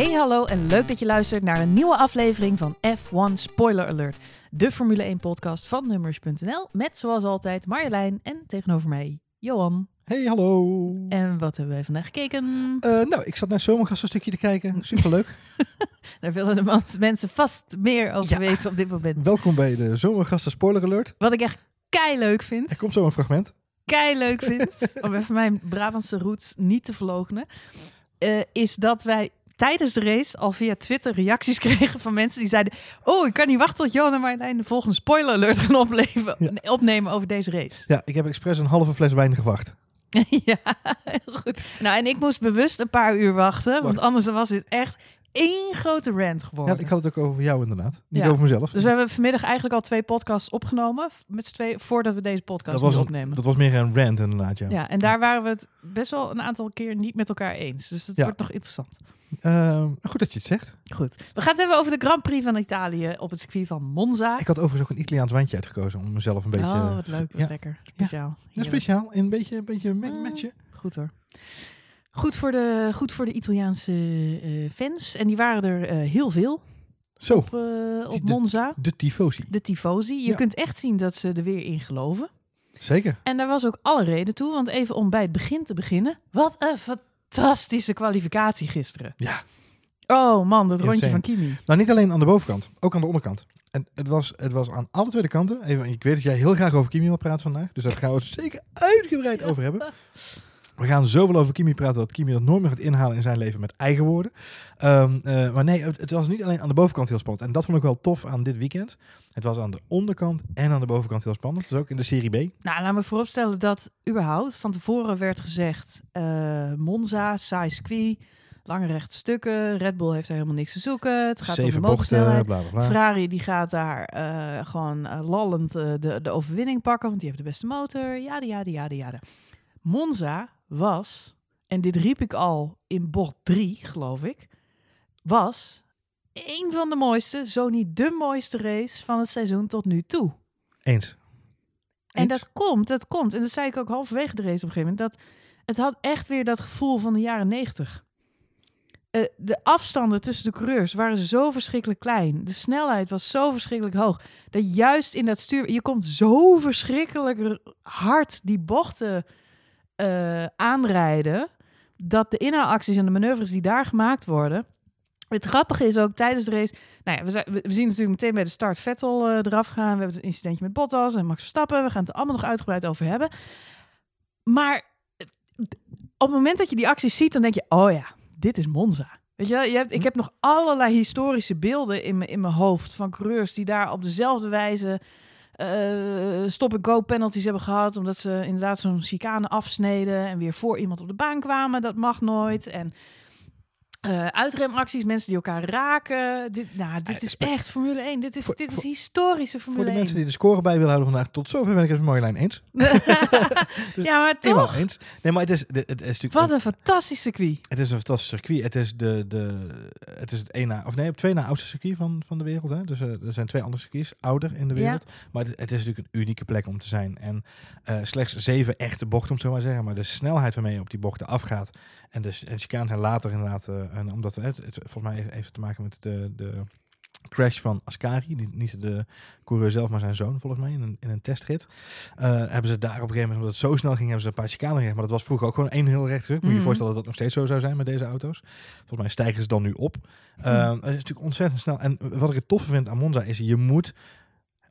Hey hallo en leuk dat je luistert naar een nieuwe aflevering van F1 Spoiler Alert. De Formule 1 podcast van Nummers.nl met zoals altijd Marjolein en tegenover mij Johan. Hey, hallo. En wat hebben wij vandaag gekeken? Eh, nou, ik zat naar Zomergast een stukje te kijken. Superleuk. Daar willen de mensen vast meer over Ja. weten op dit moment. Welkom bij de Zomergasten Spoiler Alert. Wat ik echt kei leuk vind, Er komt zo een fragment. kei leuk vind, om even mijn Brabantse roots niet te verloochenen, eh, is dat wij tijdens de race al via Twitter reacties kregen van mensen die zeiden: Oh, ik kan niet wachten tot Johan en Marjolein de volgende spoiler alert gaan opleven, opnemen over deze race. Ja, ik heb expres een halve fles wijn gewacht. ja, heel goed. Nou, en ik moest bewust een paar uur wachten, want anders was dit echt één grote rant Ja, geworden. ik had het ook over jou inderdaad. Niet Ja. over mezelf. Dus we hebben vanmiddag eigenlijk al twee podcasts opgenomen, met z'n tweeën, voordat we deze podcast dat, was een, opnemen. dat was meer een rant inderdaad, ja. Ja, en daar waren we het best wel een aantal keer niet met elkaar eens. Dus dat Ja. wordt nog interessant. Eh, goed dat je het zegt. Goed. We gaan het hebben over de Grand Prix van Italië op het circuit van Monza. Ik had overigens ook een Italiaans wijntje uitgekozen om mezelf een beetje... oh, wat leuk. Wat Ja. lekker. Speciaal. Ja, speciaal. Een beetje, een beetje Ah. je. Goed hoor. Goed voor de, goed voor de Italiaanse eh, fans. En die waren er eh, heel veel Zo, op, eh, op Monza. de tifosi. De tifosi. Je Ja. kunt echt zien dat ze er weer in geloven. Zeker. En daar was ook alle reden toe. Want even om bij het begin te beginnen. Wat een fantastische kwalificatie gisteren. Ja. Oh man, dat rondje van Kimi. Nou, niet alleen aan de bovenkant, ook aan de onderkant. En het was, het was aan alle twee de kanten. Even, ik weet dat jij heel graag over Kimi wil praten vandaag. Dus daar gaan we het zeker uitgebreid over hebben. We gaan zoveel over Kimi praten dat Kimi dat nooit meer gaat inhalen in zijn leven met eigen woorden. Ehm, eh, maar nee, het, het was niet alleen aan de bovenkant heel spannend. En dat vond ik wel tof aan dit weekend. Het was aan de onderkant en aan de bovenkant heel spannend. Dus ook in de Serie B. Nou, laat me vooropstellen dat überhaupt van tevoren werd gezegd... eh, Monza, saai circuit, lange rechte stukken. Red Bull heeft er helemaal niks te zoeken. Het gaat om de bochten, motorsnelheid. bla bla bla. Ferrari die gaat daar eh, gewoon lallend de, de overwinning pakken, want die heeft de beste motor. Ja, ja, ja, ja. Monza was, en dit riep ik al in bocht 3, geloof ik, was een van de mooiste, zo niet de mooiste race van het seizoen tot nu toe. Eens. En Eens? dat komt, dat komt. En dat zei ik ook halverwege de race op een gegeven moment. Dat het had echt weer dat gevoel van de jaren negentig. Eh, de afstanden tussen de coureurs waren zo verschrikkelijk klein. De snelheid was zo verschrikkelijk hoog. Dat juist in dat stuur... Je komt zo verschrikkelijk hard die bochten eh, aanrijden... dat de inhaalacties en de manoeuvres die daar gemaakt worden... Het grappige is ook tijdens de race... Nou ja, we, we zien natuurlijk meteen bij de start Vettel eh, eraf gaan. We hebben het incidentje met Bottas en Max Verstappen. We gaan het er allemaal nog uitgebreid over hebben. Maar eh, op het moment dat je die acties ziet, dan denk je... Oh ja, dit is Monza. Weet je, je hebt, ik heb nog allerlei historische beelden in, in mijn hoofd... van coureurs die daar op dezelfde wijze... eh, stop-and-go penalties hebben gehad... omdat ze inderdaad zo'n chicane afsneden... en weer voor iemand op de baan kwamen. Dat mag nooit. En eh, uitremacties, mensen die elkaar raken. Dit, nou, dit Eh, is echt Formule 1. Dit is, Voor- dit is historische Formule Voor de 1. mensen die de score bij willen houden vandaag, tot zover ben ik het met Marjolein eens. ja, maar toch? eens. Nee, maar het is, het is natuurlijk... Wat een fantastisch circuit. Het is een fantastisch circuit. Het is, de, de, het, is het één na, of nee, op twee na oudste circuit van, van de wereld. Hè? Dus eh, er zijn twee andere circuits ouder in de Ja. wereld. Maar het, het is natuurlijk een unieke plek om te zijn. En slechts zeven echte bochten, om zo maar te zeggen. Maar de snelheid waarmee je op die bochten afgaat. En de, en chicanes zijn later inderdaad. Eh, en omdat het, het, volgens mij heeft het te maken met de, de crash van Ascari. Niet, niet de coureur zelf, maar zijn zoon volgens mij in een, in een testrit. Eh, hebben ze daar op een gegeven moment, omdat het zo snel ging, hebben ze een paar chicanen gerecht. Maar dat was vroeger ook gewoon één heel recht. Moet je je Mhm. voorstellen dat dat nog steeds zo zou zijn met deze auto's. Volgens mij stijgen ze dan nu op. Eh, Het is natuurlijk ontzettend snel. En wat ik het toffe vind aan Monza is, je moet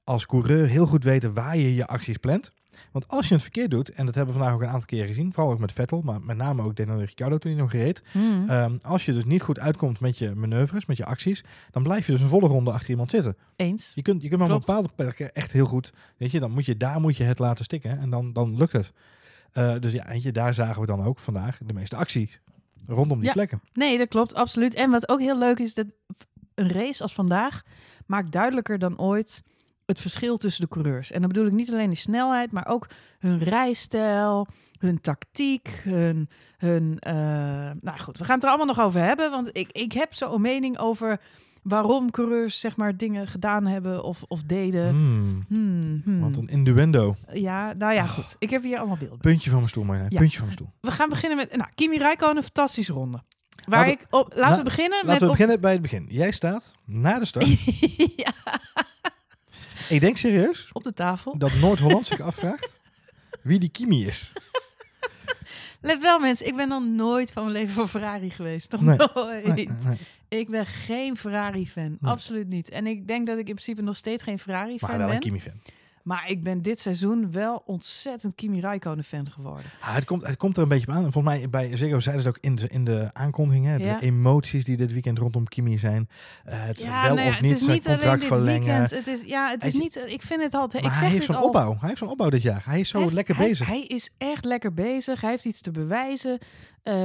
als coureur heel goed weten waar je je acties plant. Want als je het verkeerd doet, en dat hebben we vandaag ook een aantal keren gezien, vooral ook met Vettel, maar met name ook Daniel Ricciardo toen hij nog reed. Hmm. Ehm, als je dus niet goed uitkomt met je manoeuvres, met je acties, dan blijf je dus een volle ronde achter iemand zitten. Eens. Je kunt, je kunt maar op bepaalde plekken echt heel goed, weet je, dan moet je, daar moet je het laten stikken en dan, dan lukt het. Eh, dus ja, weet je, daar zagen we dan ook vandaag de meeste acties rondom die Ja. plekken. Nee, dat klopt, absoluut. En wat ook heel leuk is, dat een race als vandaag maakt duidelijker dan ooit het verschil tussen de coureurs. En dan bedoel ik niet alleen de snelheid, maar ook hun rijstijl, hun tactiek, hun... hun eh, nou goed, we gaan het er allemaal nog over hebben, want ik, ik heb zo een mening over waarom coureurs zeg maar dingen gedaan hebben of, of deden. Hmm, Hmm, hmm. Want een innuendo. Ja, nou ja, goed. Ik heb hier allemaal beelden. Puntje van mijn stoel, maar Ja. puntje van mijn stoel. We gaan beginnen met nou, Kimi Räikkönen, een fantastische ronde. Waar Laten- ik op, laten la- we beginnen Laten met we op- beginnen bij het begin. Jij staat na de start. ja, ik denk serieus op de tafel. dat Noord-Holland zich afvraagt wie die Kimi is. Let wel mensen, ik ben nog nooit van mijn leven voor Ferrari geweest. Nog Nee. nooit. Nee, nee. Ik ben geen Ferrari-fan. Absoluut niet. En ik denk dat ik in principe nog steeds geen Ferrari-fan Maar wel een ben. Kimi-fan. Maar ik ben dit seizoen wel ontzettend Kimi Räikkönen-fan geworden. Ah, het, komt, het komt er een beetje op aan. En volgens mij bij Ziggo zeiden ze het ook in de, in de aankondiging. Hè, Ja. De emoties die dit weekend rondom Kimi zijn. Eh, het wel nou of niet het is niet contract verlengen. weekend. Het is, ja, het is Hij- niet... Ik vind het altijd... Maar ik hij zeg heeft dit zo'n opbouw. Hij heeft zo'n opbouw dit jaar. Hij is zo Hij heeft- lekker hij- bezig. Hij is echt lekker bezig. Hij heeft iets te bewijzen. Eh,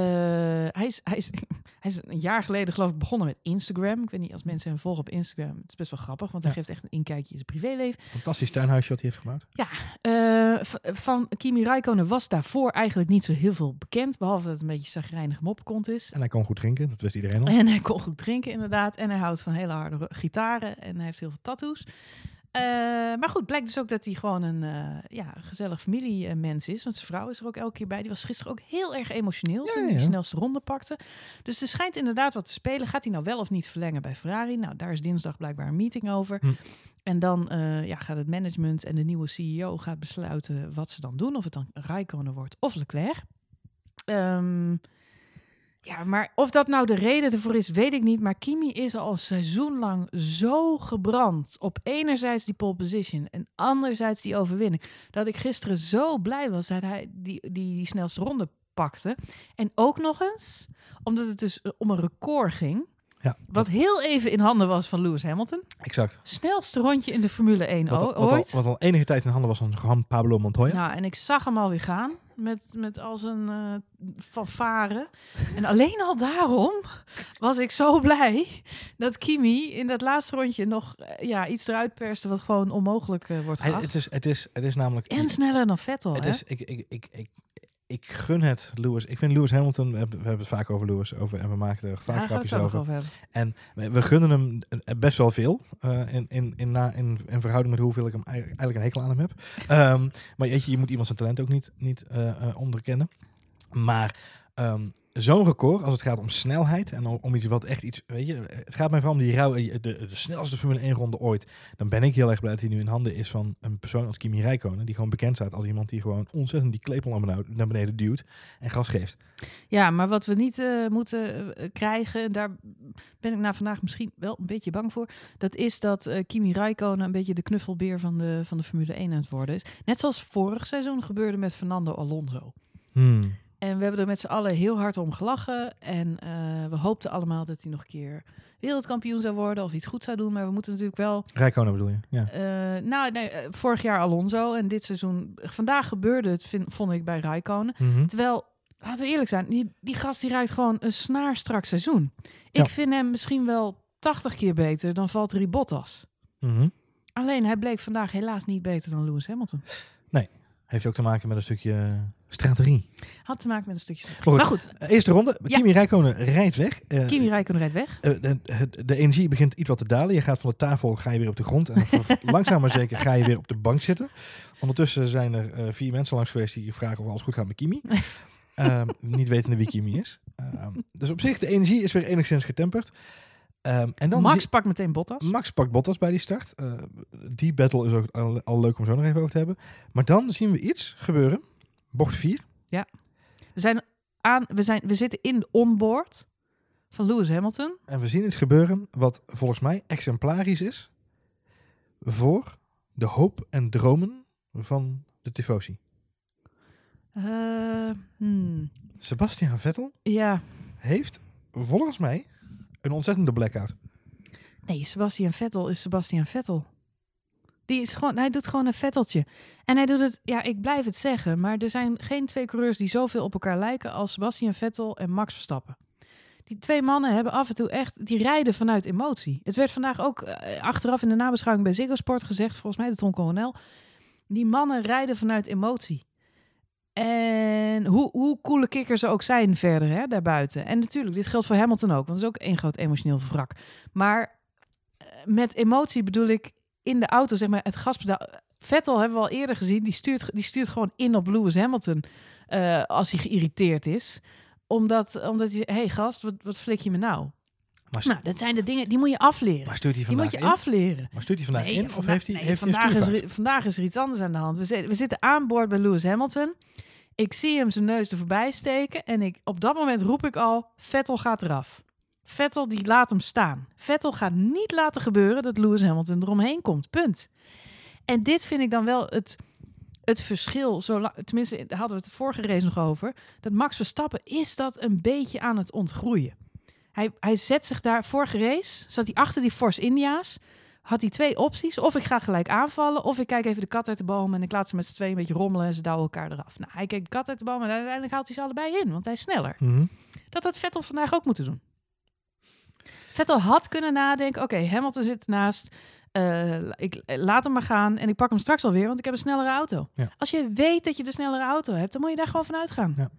hij, is, hij, is, hij is een jaar geleden geloof ik begonnen met Instagram. Ik weet niet, als mensen hem volgen op Instagram, het is best wel grappig, want hij Ja. geeft echt een inkijkje in zijn privéleven. Fantastisch tuinhuisje wat hij heeft gebouwd. Eh, v- van Kimi Räikkönen was daarvoor eigenlijk niet zo heel veel bekend, behalve dat het een beetje zagrijnig mopkont is. En hij kon goed drinken. Dat wist iedereen al. En hij kon goed drinken, inderdaad. En hij houdt van hele harde gitaren. En hij heeft heel veel tattoos. Eh, maar goed, blijkt dus ook dat hij gewoon een eh, ja, gezellig familiemens is. Want zijn vrouw is er ook elke keer bij. Die was gisteren ook heel erg emotioneel Ja, toen hij ja. de snelste ronde pakte. Dus er schijnt inderdaad wat te spelen. Gaat hij nou wel of niet verlengen bij Ferrari? Nou, daar is dinsdag blijkbaar een meeting over. Hm. En dan eh, ja, gaat het management en de nieuwe CEO gaat besluiten wat ze dan doen. Of het dan Raikkonen wordt of Leclerc. Ehm, ja, maar of dat nou de reden ervoor is, weet ik niet. Maar Kimi is al een seizoen lang zo gebrand op enerzijds die pole position en anderzijds die overwinning. Dat ik gisteren zo blij was dat hij die, die, die snelste ronde pakte. En ook nog eens, omdat het dus om een record ging. Ja, Wat heel even in handen was van Lewis Hamilton. exact. Snelste rondje in de Formule 1 Wat, al- wat, al, ooit. wat al enige tijd in handen was van Juan Pablo Montoya. Nou, en ik zag hem alweer gaan met, met als een eh fanfare. En alleen al daarom was ik zo blij dat Kimi in dat laatste rondje nog eh, ja, iets eruit perste wat gewoon onmogelijk eh, wordt geacht. het, is, het, is, het is namelijk... En sneller dan Vettel, Het hè? is, ik, ik, ik, ik, ik gun het Lewis. Ik vind Lewis Hamilton, we hebben, het vaak over Lewis over, en we maken er vaak we grapjes over. En we, gunnen hem eh, best wel veel eh, in, in, in, na, in, in verhouding met hoeveel ik hem eigenlijk een hekel aan hem heb. Ehm, maar je, je moet iemand zijn talent ook niet, niet eh, onderkennen. Maar ehm, zo'n record, als het gaat om snelheid en om, iets wat echt iets, weet je, het gaat mij vooral om die rauw, de, de snelste Formule 1 ronde ooit. Dan ben ik heel erg blij dat hij nu in handen is van een persoon als Kimi Räikkönen, die gewoon bekend staat als iemand die gewoon ontzettend die klepel naar beneden, duwt en gas geeft. Ja, maar wat we niet eh, moeten eh, krijgen, en daar ben ik na vandaag misschien wel een beetje bang voor, dat is dat eh, Kimi Räikkönen een beetje de knuffelbeer van de, van de Formule 1 aan het worden is. Net zoals vorig seizoen gebeurde met Fernando Alonso. Hmm. En we hebben er met z'n allen heel hard om gelachen. En eh, we hoopten allemaal dat hij nog een keer wereldkampioen zou worden of iets goed zou doen. Maar we moeten natuurlijk wel... Räikkönen bedoel je? Ja. eh, nou, nee, eh, vorig jaar Alonso en dit seizoen... Vandaag gebeurde het, vind, vond ik, bij Räikkönen. Mhm. Terwijl, laten we eerlijk zijn, die, die gast die rijdt gewoon een snaarstrak seizoen. Ik Ja. vind hem misschien wel 80 keer beter dan Valtteri Bottas. Mhm. Alleen hij bleek vandaag helaas niet beter dan Lewis Hamilton. Heeft ook te maken met een stukje strategie. Had te maken met een stukje strategie. Maar goed, Eerste ronde. Ja. Kimi Räikkönen rijdt weg. Eh, Kimi Räikkönen rijdt weg. eh, de, de, energie begint iets wat te dalen. Je gaat van de tafel, ga je weer op de grond. En langzaam maar zeker ga je weer op de bank zitten. Ondertussen zijn er eh, vier mensen langs geweest die vragen of alles goed gaat met Kimi. Ehm, niet wetende wie Kimi is. Ehm, dus op zich, de energie is weer enigszins getemperd. Ehm, en dan Max pakt meteen Bottas. Max pakt Bottas bij die start. Die battle is ook al, al leuk om zo nog even over te hebben. Maar dan zien we iets gebeuren. Bocht 4. We, zijn aan, we, zijn, we zitten in de onboard van Lewis Hamilton. En we zien iets gebeuren wat volgens mij exemplarisch is voor de hoop en dromen van de tifosi. Eh, hmm, Sebastian Vettel ja, heeft volgens mij een ontzettende blackout. nee, Sebastian Vettel is Sebastian Vettel. Die is gewoon, hij doet gewoon een Vetteltje. En hij doet het, ja, ik blijf het zeggen, maar er zijn geen twee coureurs die zoveel op elkaar lijken als Sebastian Vettel en Max Verstappen. Die twee mannen hebben af en toe echt, die rijden vanuit emotie. Het werd vandaag ook eh, achteraf in de nabeschouwing bij Ziggo Sport gezegd, volgens mij de Ton. Die mannen rijden vanuit emotie. En hoe, hoe coole kikkers ze ook zijn verder, hè, daarbuiten. En natuurlijk, dit geldt voor Hamilton ook, want het is ook één groot emotioneel wrak. Maar eh, met emotie bedoel ik in de auto, zeg maar, het gaspedaal. Vettel hebben we al eerder gezien, die stuurt, die stuurt gewoon in op Lewis Hamilton eh, als hij geïrriteerd is. Omdat, omdat hij hé hey gast, wat, wat flik je me nou? Maar, Nou, dat zijn de dingen, die moet je afleren. maar stuurt hij Die moet vandaag je in? afleren. Maar stuurt hij vandaag Nee, in? Of heeft hij, nee, heeft hij vandaag, is stuurfout? er, vandaag is er iets anders aan de hand. We, zitten- we zitten aan boord bij Lewis Hamilton. Ik zie hem zijn neus er voorbij steken. En ik, op dat moment roep ik al, Vettel gaat eraf. Vettel die laat hem staan. Vettel gaat niet laten gebeuren dat Lewis Hamilton eromheen komt. Punt. En dit vind ik dan wel het, het verschil. Zolang, tenminste, daar hadden we het de vorige race nog over. Dat Max Verstappen is dat een beetje aan het ontgroeien. Hij, hij zet zich daar, vorige race, zat hij achter die Force India's. Had hij twee opties. Of ik ga gelijk aanvallen, of ik kijk even de kat uit de boom en ik laat ze met z'n tweeën een beetje rommelen en ze douwen elkaar eraf. Nou, hij kijkt de kat uit de boom en uiteindelijk haalt hij ze allebei in, want hij is sneller. Mhm. Dat had Vettel vandaag ook moeten doen. Vettel had kunnen nadenken, oké, Hamilton zit naast. eh, ik laat hem maar gaan en ik pak hem straks alweer, want ik heb een snellere auto. Ja. Als je weet dat je de snellere auto hebt, dan moet je daar gewoon van uitgaan. Ja.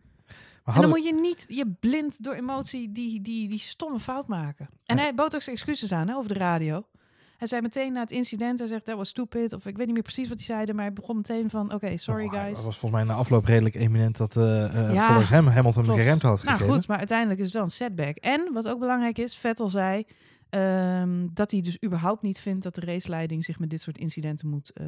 Maar En dan moet je niet je blind door emotie die, die, die stomme fout maken. En hij bood ook zijn excuses aan hè, over de radio. Hij zei meteen na het incident, hij zegt, dat was stupid. Of ik weet niet meer precies wat hij zei, maar hij begon meteen van, oké, sorry Oh, guys. was volgens mij na afloop redelijk eminent dat eh Ja, volgens hem Hamilton klopt. geremd had Nou gegeven. goed, maar uiteindelijk is het wel een setback. En wat ook belangrijk is, Vettel zei ehm, dat hij dus überhaupt niet vindt dat de raceleiding zich met dit soort incidenten moet eh,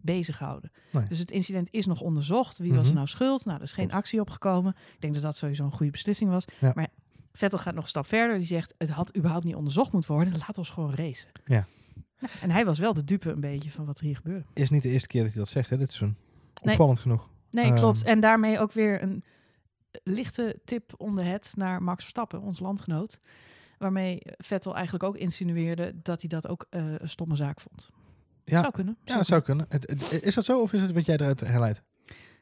bezighouden. Nee. Dus het incident is nog onderzocht. Wie was Mhm. er nou schuld? Nou, er is geen actie opgekomen. Ik denk dat dat sowieso een goede beslissing was. Ja. Maar Vettel gaat nog een stap verder. Die zegt, het had überhaupt niet onderzocht moeten worden. Laat ons gewoon racen. Ja. Nou, en hij was wel de dupe een beetje van wat er hier gebeurde. Is niet de eerste keer dat hij dat zegt, hè? Dit is een Nee. opvallend genoeg. Nee, Ehm. klopt. En daarmee ook weer een lichte tip onder het naar Max Verstappen, ons landgenoot. Waarmee Vettel eigenlijk ook insinueerde dat hij dat ook eh, een stomme zaak vond. Ja, Zou kunnen. ja dat zou kunnen. Het, het- is dat zo of is het wat jij eruit herleidt?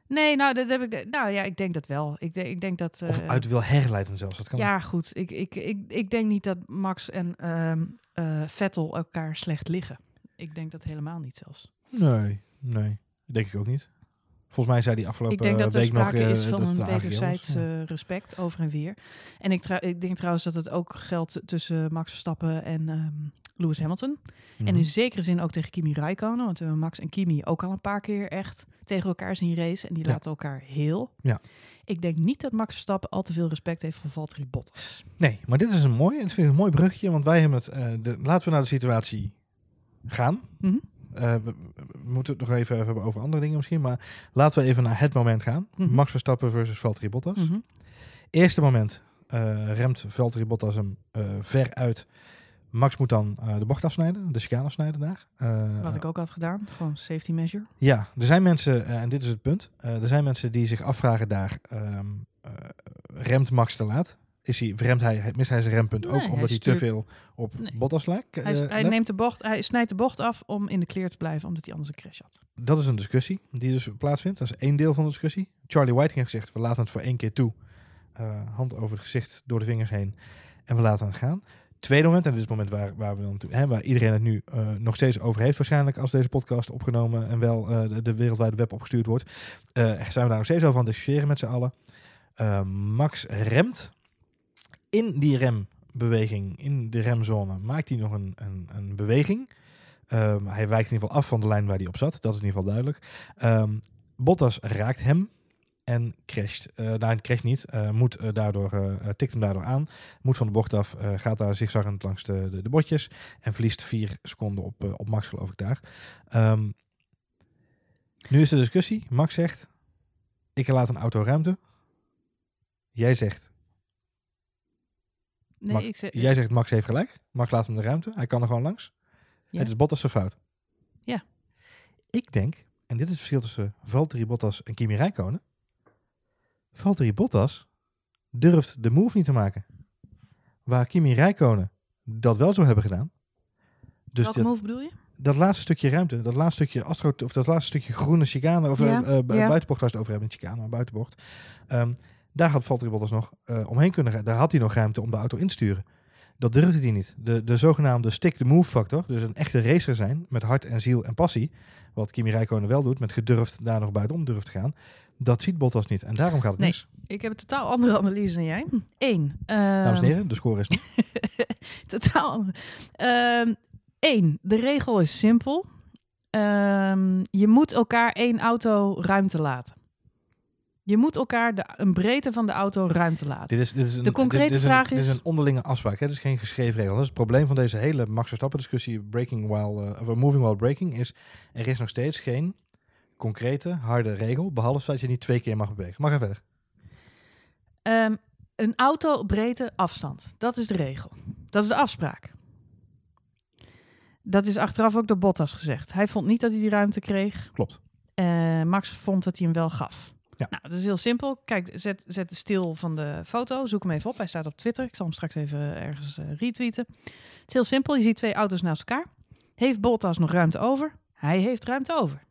Nee, nou, dat heb ik. Nou ja, ik denk dat wel. Ik denk, ik denk dat. Of eh, uit wil herleiden zelfs. Dat kan ja, goed. Ik, ik, ik, ik denk niet dat Max en ehm, eh, Vettel elkaar slecht liggen. Ik denk dat helemaal niet zelfs. Nee, nee. Denk ik ook niet. Volgens mij zei die afgelopen ik denk dat er week nog... sprake eh, is van dat een wederzijds Ja. respect over en weer. En ik, ik denk trouwens dat het ook geldt tussen Max Verstappen en ehm, Lewis Hamilton. En Mhm. in zekere zin ook tegen Kimi Räikkönen. Want we hebben Max en Kimi ook al een paar keer echt tegen elkaar zien racen. En die Ja. laten elkaar heel. Ja. Ik denk niet dat Max Verstappen al te veel respect heeft voor Valtteri Bottas. Nee, maar dit is een mooi, het vind ik een mooi bruggetje, want wij hebben het. eh, de, laten we naar de situatie gaan. Mhm. Eh, we, we moeten het nog even hebben over andere dingen misschien, maar laten we even naar het moment gaan. Mhm. Max Verstappen versus Valtteri Bottas. Eerste moment eh, remt Valtteri Bottas hem ver uit. Max moet dan eh, de bocht afsnijden, de chicane afsnijden daar. Eh, Wat ik ook had gedaan. Gewoon safety measure. Ja, er zijn mensen, eh, en dit is het punt, er zijn mensen die zich afvragen daar, ehm, eh, remt Max te laat? Is hij, remt hij, mist hij zijn rempunt Nee, ook hij omdat hij te veel op Nee. Bottas lijkt? Hij, neemt de bocht, hij snijdt de bocht af om in de kleer te blijven, omdat hij anders een crash had. Dat is een discussie die dus plaatsvindt. Dat is één deel van de discussie. Charlie White heeft gezegd, we laten het voor één keer toe. Hand over het gezicht, door de vingers heen. En we laten het gaan. Tweede moment, en dit is het moment waar, waar, we dan, hè, waar iedereen het nu eh, nog steeds over heeft waarschijnlijk als deze podcast opgenomen en wel eh, de, de wereldwijde web opgestuurd wordt. eh, zijn we daar nog steeds over aan het discussiëren met z'n allen. Max remt. In die rembeweging, in de remzone, maakt hij nog een, een, een beweging. Ehm, hij wijkt in ieder geval af van de lijn waar hij op zat. Dat is in ieder geval duidelijk. Ehm, Bottas raakt hem en crasht. Nou, hij crasht niet. eh, moet eh, daardoor, tikt hem daardoor aan. Moet van de bocht af. gaat daar zigzaggend langs de, de, de botjes. En verliest vier seconden op, op Max, geloof ik daar. Ehm, nu is de discussie. Max zegt, ik laat een auto ruimte. Jij zegt, Nee, Max- ik zeg, jij zegt Max heeft gelijk. Max laat hem de ruimte. Hij kan er gewoon langs. Ja. Het is Bottas zijn fout. Ja. Ik denk, en dit is het verschil tussen Valtteri Bottas en Kimi Räikkönen. Valtteri Bottas durft de move niet te maken. Waar Kimi Räikkönen dat wel zou hebben gedaan. Dus welke dat, move bedoel je? dat laatste stukje ruimte, dat laatste stukje astro, of dat laatste stukje groene chicane, of Ja, ja. buitenbocht waar ze het over hebben, chicane, maar buitenbocht. Ehm, daar had Valtteri Bottas nog eh, omheen kunnen. Daar had hij nog ruimte om de auto in te sturen. Dat durfde hij niet. De, de zogenaamde stick-the-move factor, dus een echte racer zijn met hart en ziel en passie, wat Kimi Räikkönen wel doet, met gedurfd daar nog buitenom durft te gaan, dat ziet Bottas niet. En daarom gaat het Nee. mis. Ik heb een totaal andere analyse dan jij. Eén. Dames en ehm, heren, de score is. Totaal andere. Ehm, Eén, de regel is simpel. Ehm, je moet elkaar één auto ruimte laten. Je moet elkaar de, een breedte van de auto ruimte laten. Dit is, dit is een, De concrete dit is vraag een, Dit is- is een onderlinge afspraak. Hè? Dit is geen geschreven regel. Dat is het probleem van deze hele Max Verstappen discussie, breaking while, eh, of moving while breaking, is er is nog steeds geen concrete, harde regel, behalve dat je niet twee keer mag bewegen. Mag even verder. Ehm, een auto breedte afstand. Dat is de regel. Dat is de afspraak. Dat is achteraf ook door Bottas gezegd. Hij vond niet dat hij die ruimte kreeg. Klopt. Eh, Max vond dat hij hem wel gaf. Ja. Nou, dat is heel simpel. Kijk, zet, zet de stil van de foto. Zoek hem even op. Hij staat op Twitter. Ik zal hem straks even ergens eh, retweeten. Het is heel simpel. Je ziet twee auto's naast elkaar. Heeft Bottas nog ruimte over? Hij heeft ruimte over.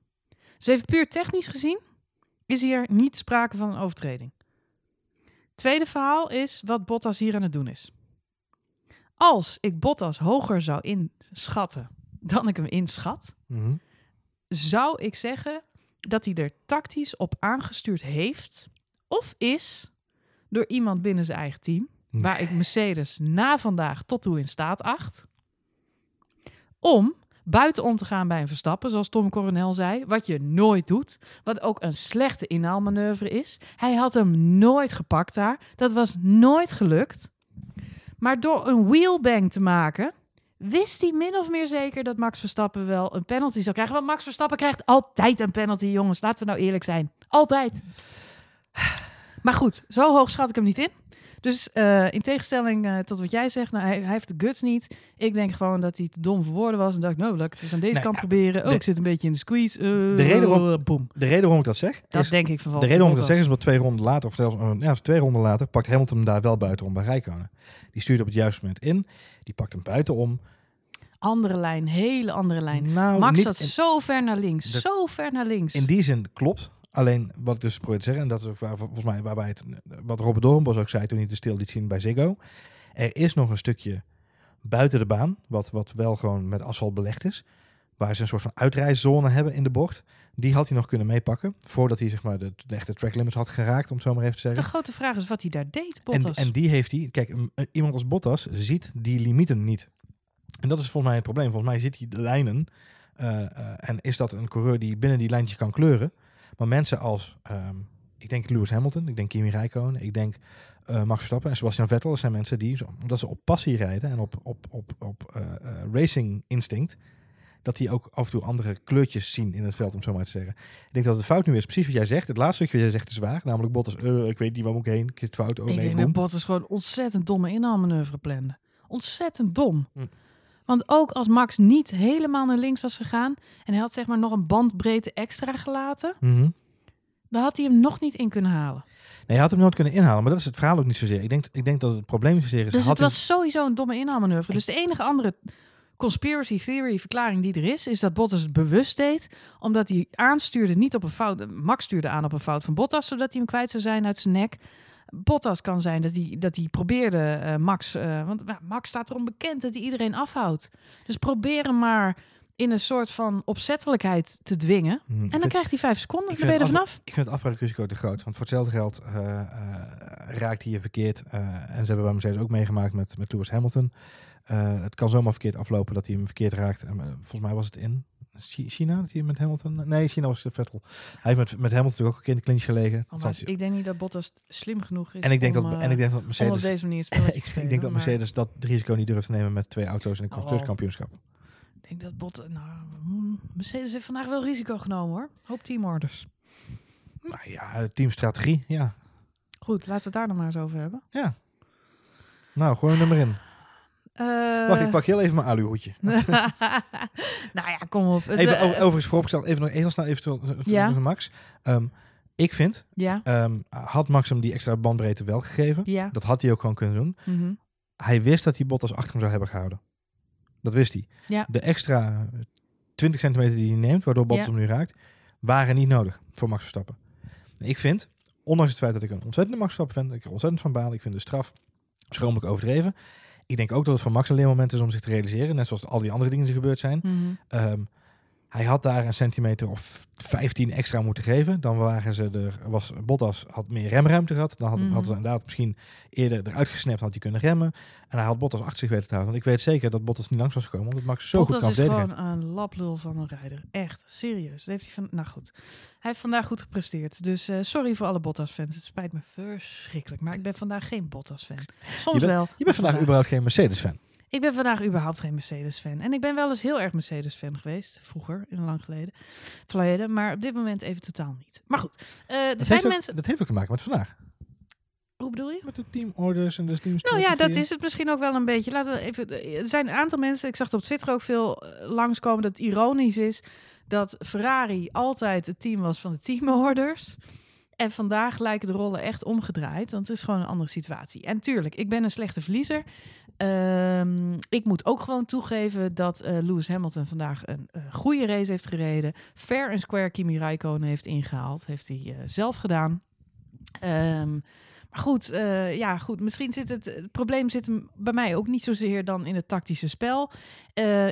Dus even puur technisch gezien is hier niet sprake van een overtreding. Tweede verhaal is wat Bottas hier aan het doen is. Als ik Bottas hoger zou inschatten dan ik hem inschat, Mhm. zou ik zeggen dat hij er tactisch op aangestuurd heeft of is door iemand binnen zijn eigen team, waar ik Mercedes na vandaag tot toe in staat acht, om buitenom te gaan bij een Verstappen, zoals Tom Coronel zei, wat je nooit doet, wat ook een slechte inhaalmanoeuvre is. Hij had hem nooit gepakt daar, dat was nooit gelukt. Maar door een wheelbang te maken, wist hij min of meer zeker dat Max Verstappen wel een penalty zou krijgen. Want Max Verstappen krijgt altijd een penalty, jongens. Laten we nou eerlijk zijn. Altijd. Maar goed, zo hoog schat ik hem niet in. Dus eh, in tegenstelling eh, tot wat jij zegt, nou, hij, hij heeft de guts niet. Ik denk gewoon dat hij te dom voor woorden was. En dacht, nou, laat ik het eens aan deze Nee, kant ja, proberen. Oh, de- ik zit een beetje in de squeeze. Eh, De reden waarom- boem. De reden waarom ik dat zeg, Dat is, denk ik van de reden waarom ik dat zeg is omdat twee ronden later, of zelfs ja, twee ronden later, pakt Hamilton hem daar wel buitenom bij Rijkonen. Die stuurt op het juiste moment in, die pakt hem buitenom. Andere lijn, hele andere lijn. Nou, Max zat in- zo ver naar links. Zo ver naar links. In die zin klopt. Alleen wat ik dus probeer te zeggen, en dat is ook waar, volgens mij waarbij het, wat Robert Doornbos ook zei toen hij de stil liet zien bij Ziggo. Er is nog een stukje buiten de baan, wat, wat wel gewoon met asfalt belegd is. Waar ze een soort van uitrijzone hebben in de bocht. Die had hij nog kunnen meepakken. Voordat hij zeg maar, de, de echte track limits had geraakt, om het zo maar even te De zeggen. grote vraag is wat hij daar deed, En, Bottas. en die heeft hij. Kijk, iemand als Bottas ziet die limieten niet. En dat is volgens mij het probleem. Volgens mij ziet hij de lijnen. eh, eh, en is dat een coureur die binnen die lijntjes kan kleuren. Maar mensen als, ehm, ik denk Lewis Hamilton, ik denk Kimi Räikkönen, ik denk eh, Max Verstappen en Sebastian Vettel. Dat zijn mensen die, omdat ze op passie rijden en op, op, op, op eh, eh, racing instinct, dat die ook af en toe andere kleurtjes zien in het veld, om zo maar te zeggen. Ik denk dat het fout nu is, precies wat jij zegt. Het laatste stukje wat jij zegt is waar. Namelijk Bottas, ik weet niet waar moet ik heen, ik zit fout, oh ik nee, denk boem. dat Bottas gewoon ontzettend domme inhaalmanoeuvre plande. Ontzettend dom. Hm. Want ook als Max niet helemaal naar links was gegaan... en hij had zeg maar nog een bandbreedte extra gelaten... Mhm. dan had hij hem nog niet in kunnen halen. Nee, hij had hem nooit kunnen inhalen, maar dat is het verhaal ook niet zozeer. Ik denk, ik denk dat het probleem zozeer is. Dus het was sowieso een domme inhaalmanoeuvre. Dus de enige andere conspiracy theory verklaring die er is... is dat Bottas het bewust deed... omdat hij aanstuurde niet op een fout... Max stuurde aan op een fout van Bottas... zodat hij hem kwijt zou zijn uit zijn nek... Bottas kan zijn dat hij, dat hij probeerde eh, Max... eh, want Max staat erom bekend dat hij iedereen afhoudt. Dus probeer hem maar in een soort van opzettelijkheid te dwingen. Ik En dan krijgt hij vijf seconden. ik Dan ben je er vanaf. Ik vind het afbraakrisico te groot. Want voor hetzelfde geld eh, raakt hij je verkeerd. en ze hebben bij Mercedes ook meegemaakt met, met Lewis Hamilton. Het kan zomaar verkeerd aflopen dat hij hem verkeerd raakt. En, volgens mij was het in China dat hij met Hamilton... Nee, China was het Vettel. Hij heeft met, met Hamilton natuurlijk ook een keer in de clinch gelegen. Oh, maar ik denk niet dat Bottas slim genoeg is en, ik denk om, dat, eh, en ik denk dat om op Mercedes... deze manier ik, ik denk dat Mercedes dat risico niet durft te nemen met twee auto's in een Oh. constructeurskampioenschap. Ik denk dat Bot, nou, hmm, Mercedes heeft vandaag wel risico genomen hoor. Hoop teamorders. Nou ja, teamstrategie, ja. Goed, laten we het daar nog maar eens over hebben. Nou, gooi hem er maar in. Eh, Wacht, ik pak heel even mijn aluhoedje. nou ja, kom op. Even, eh, over- overigens vooropgesteld, even nog heel snel even terug terug Ja. Max. Ehm, ik vind, ja, ehm, had Max hem die extra bandbreedte wel gegeven. ja. Dat had hij ook gewoon kunnen doen. mhm. Hij wist dat hij Bottas achter hem zou hebben gehouden. Dat wist hij. Ja. De extra 20 centimeter die hij neemt, waardoor Bottas hem nu raakt, waren niet nodig voor Max Verstappen. Ik vind, ondanks het feit dat ik een ontzettende Max Verstappen vind, dat ik er ontzettend van baal, ik vind de straf schromelijk overdreven. Ik denk ook dat het voor Max een leermoment is om zich te realiseren, net zoals al die andere dingen die gebeurd zijn. Mhm. Ehm, Hij had daar een centimeter of 15 extra moeten geven. Dan waren ze er, was Bottas had meer remruimte gehad. Dan had, Mhm. had ze inderdaad misschien eerder eruit gesnapt, had hij kunnen remmen. En hij had Bottas achter zich weten te houden. Want ik weet zeker dat Bottas niet langs was gekomen, omdat Max zo goed Bottas is gewoon een laplul van een rijder. Echt, serieus. Dat heeft hij van, nou goed. Hij heeft vandaag goed gepresteerd. Dus eh, sorry voor alle Bottas-fans. Het spijt me verschrikkelijk. Maar ik ben vandaag geen Bottas-fan. Soms Je wel. Je bent vandaag überhaupt geen Mercedes-fan. Ik ben vandaag überhaupt geen Mercedes-fan. En ik ben wel eens heel erg Mercedes-fan geweest. Vroeger, in lang geleden. verleden. Maar op dit moment even totaal niet. Maar goed, eh, er Dat zijn heeft, ook, mensen... dat heeft ook te maken met vandaag. Hoe bedoel je? Met de teamorders en de teams. Nou ja, dat is het misschien ook wel een beetje. Laten we even. Er zijn een aantal mensen. Ik zag het op Twitter ook veel eh, langskomen dat het ironisch is dat Ferrari altijd het team was van de teamorders. En vandaag lijken de rollen echt omgedraaid, want het is gewoon een andere situatie. En tuurlijk, ik ben een slechte verliezer. Ehm, ik moet ook gewoon toegeven dat eh, Lewis Hamilton vandaag een eh, goede race heeft gereden. Fair en square Kimi Räikkönen heeft ingehaald. Heeft hij eh, zelf gedaan. Ehm, maar goed, ja, goed. Misschien zit het, het probleem zit bij mij ook niet zozeer dan in het tactische spel.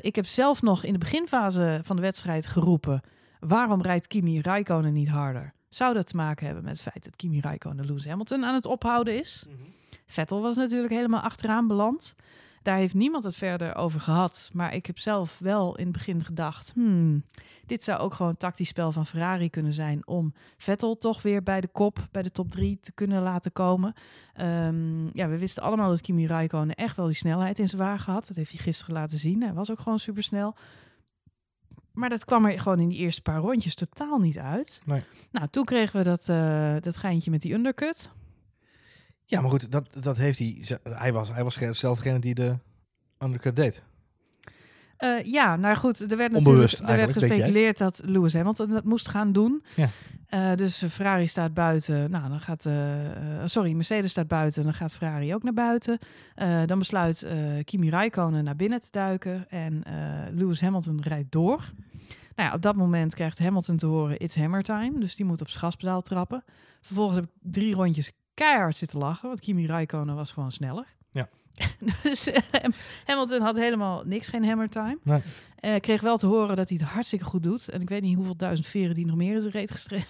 Ik heb zelf nog in de beginfase van de wedstrijd geroepen: waarom rijdt Kimi Räikkönen niet harder? Zou dat te maken hebben met het feit dat Kimi Räikkönen Lewis Hamilton aan het ophouden is? Vettel was natuurlijk helemaal achteraan beland. Daar heeft niemand het verder over gehad. Maar ik heb zelf wel in het begin gedacht: hmm, dit zou ook gewoon tactisch spel van Ferrari kunnen zijn om Vettel toch weer bij de kop, bij de top drie te kunnen laten komen. Ehm, ja, we wisten allemaal dat Kimi Räikkönen echt wel die snelheid in zijn wagen had. Dat heeft hij gisteren laten zien. Hij was ook gewoon supersnel. Maar dat kwam er gewoon in die eerste paar rondjes totaal niet uit. Nee. Nou, toen kregen we dat, eh, dat geintje met die undercut. Ja, maar goed, dat, dat heeft hij. Hij was, hij was dezelfde die de undercut deed. Eh, ja, nou goed, er werd Onbewust natuurlijk er werd gespeculeerd dat Lewis Hamilton dat moest gaan doen. Ja. Eh, dus Ferrari staat buiten. Nou, dan gaat, eh, sorry, Mercedes staat buiten. Dan gaat Ferrari ook naar buiten. Dan besluit Kimi Räikkönen naar binnen te duiken en Lewis Hamilton rijdt door. Nou ja, op dat moment krijgt Hamilton te horen it's hammer time, dus die moet op zijn gaspedaal trappen. Vervolgens heb ik drie rondjes keihard zitten lachen, want Kimi Räikkönen was gewoon sneller. Ja. dus eh, Hamilton had helemaal niks, geen hammer time. Nee. Eh, kreeg wel te horen dat hij het hartstikke goed doet. En ik weet niet hoeveel duizend veren die nog meer in zijn reet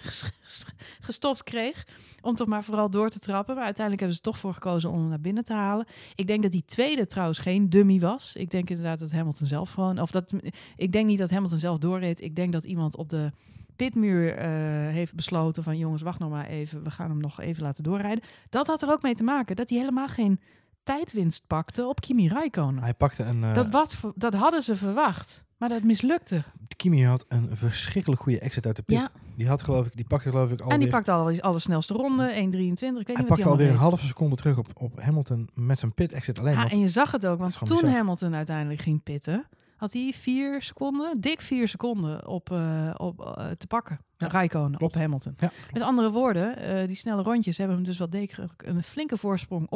gestopt kreeg. Om toch maar vooral door te trappen. Maar uiteindelijk hebben ze toch voor gekozen om hem naar binnen te halen. Ik denk dat die tweede trouwens geen dummy was. Ik denk inderdaad dat Hamilton zelf gewoon... Of dat, ik denk niet dat Hamilton zelf doorreed. Ik denk dat iemand op de pitmuur eh, heeft besloten van... jongens, wacht nog maar even. We gaan hem nog even laten doorrijden. Dat had er ook mee te maken dat hij helemaal geen tijdwinst pakte op Kimi Räikkönen. Hij pakte een. eh, Dat, wat, dat hadden ze verwacht. Maar dat mislukte. Kimi had een verschrikkelijk goede exit uit de pit. Ja. Die had geloof ik, die pakte geloof ik en die alweer. pakte al alle snelste ronde, 1.23. Ik weet niet hij wat pakte hij alweer een halve seconde terug op, op Hamilton met zijn pit exit alleen. want- en je zag het ook, want toen bizar. Hamilton uiteindelijk ging pitten, had hij vier seconden, dik vier seconden op, eh, op eh, te pakken. Ja, Rijkonen op. Hamilton. Ja, Met andere woorden, eh, die snelle rondjes hebben hem dus wel degelijk een flinke voorsprong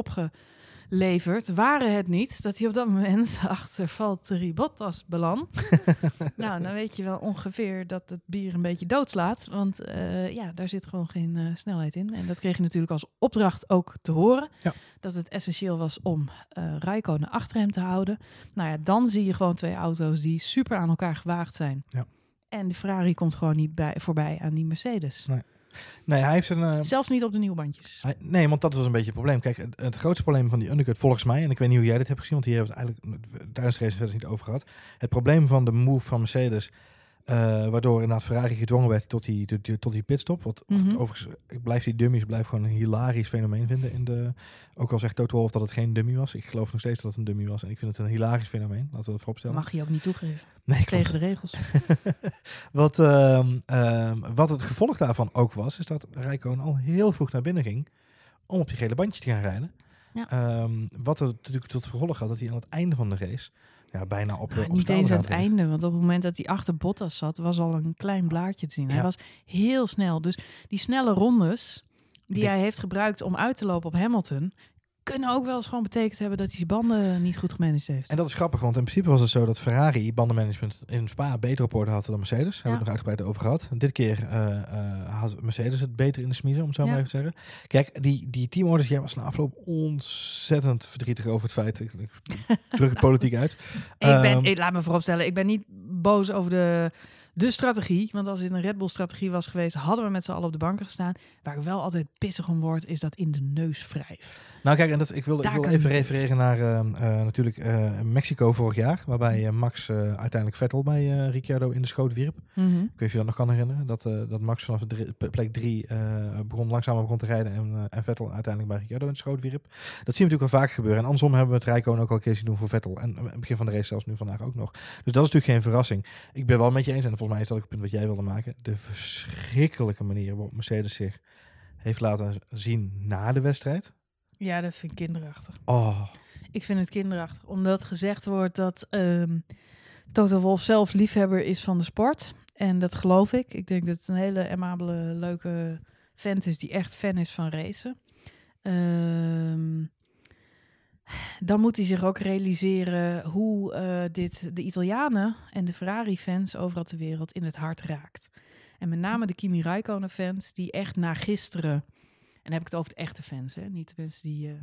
opgeleverd. Waren het niet dat hij op dat moment achter Valtteri Bottas belandt. nou, dan weet je wel ongeveer dat het bier een beetje doodslaat. Want eh, ja, daar zit gewoon geen eh, snelheid in. En dat kreeg je natuurlijk als opdracht ook te horen. Ja. Dat het essentieel was om eh Rijkonen achter hem te houden. Nou ja, dan zie je gewoon twee auto's die super aan elkaar gewaagd zijn. Ja. En de Ferrari komt gewoon niet bij, voorbij aan die Mercedes. Nee. Nee, hij heeft een. eh, Zelfs niet op de nieuwe bandjes. hij- nee, want dat was een beetje het probleem. Kijk, het, het grootste probleem van die undercut volgens mij, en ik weet niet hoe jij dit hebt gezien, want hier hebben we het eigenlijk tijdens de race verder niet over gehad. Het probleem van de move van Mercedes, eh, waardoor inderdaad Ferrari gedwongen werd tot die, tot die, tot die pitstop. Wat Mhm. overigens, ik blijf die dummies blijf gewoon een hilarisch fenomeen vinden. In de, ook al zegt Toto Wolff dat het geen dummy was. Ik geloof nog steeds dat het een dummy was. En ik vind het een hilarisch fenomeen. Laten we dat vooropstellen. Mag je ook niet toegeven. nee. Tegen de regels. wat, ehm, ehm, wat het gevolg daarvan ook was, is dat Rijkoon al heel vroeg naar binnen ging om op die gele bandjes te gaan rijden. Ja. Ehm, wat er natuurlijk tot gevolg had dat hij aan het einde van de race ja, bijna op, Nou, op niet eens aan het einde, want op het moment dat hij achter Bottas zat, was al een klein blaadje te zien. Hij was heel snel. Dus die snelle rondes die hij heeft gebruikt om uit te lopen op Hamilton, kunnen ook wel eens gewoon betekend hebben dat hij zijn banden niet goed gemanaged heeft. En dat is grappig, want in principe was het zo dat Ferrari bandenmanagement in Spa beter op orde had dan Mercedes. Daar hebben we het nog uitgebreid over gehad. Dit keer eh, eh, had Mercedes het beter in de smiezen, om het zo Ja. maar even te zeggen. Kijk, die, die teamorders, jij was na afloop ontzettend verdrietig over het feit. Ik, ik druk het politiek uit. ik ben, Ehm, ik, laat me vooropstellen, ik ben niet boos over de, de strategie. Want als het een Red Bull strategie was geweest, hadden we met z'n allen op de banken gestaan. Waar ik wel altijd pissig om word, is dat in de neus wrijf. Nou kijk, en dat, ik wil, ik wil even refereren naar eh, eh, natuurlijk eh, Mexico vorig jaar. Waarbij Max uiteindelijk Vettel bij Ricciardo in de schoot wierp. Ik weet niet of je dat nog kan herinneren. Dat, dat Max vanaf drie- plek drie eh, begon, langzamer begon te rijden. En, en Vettel uiteindelijk bij Ricciardo in de schoot wierp. Dat zien we natuurlijk wel vaak gebeuren. En andersom hebben we het Rijkoon ook al een keer zien doen voor Vettel. En begin van de race zelfs nu vandaag ook nog. Dus dat is natuurlijk geen verrassing. Ik ben wel met je eens. En volgens mij is dat ook het punt wat jij wilde maken. De verschrikkelijke manier waarop Mercedes zich heeft laten zien na de wedstrijd. Ja, dat vind ik kinderachtig. Oh, Ik vind het kinderachtig, omdat gezegd wordt dat ehm Toto Wolff zelf liefhebber is van de sport. En dat geloof ik. Ik denk dat het een hele amabele, leuke vent is die echt fan is van racen. Ehm, dan moet hij zich ook realiseren hoe eh, dit de Italianen en de Ferrari-fans overal ter wereld in het hart raakt. En met name de Kimi Räikkönen-fans die echt na gisteren... En dan heb ik het over de echte fans, hè? niet de mensen die... eh,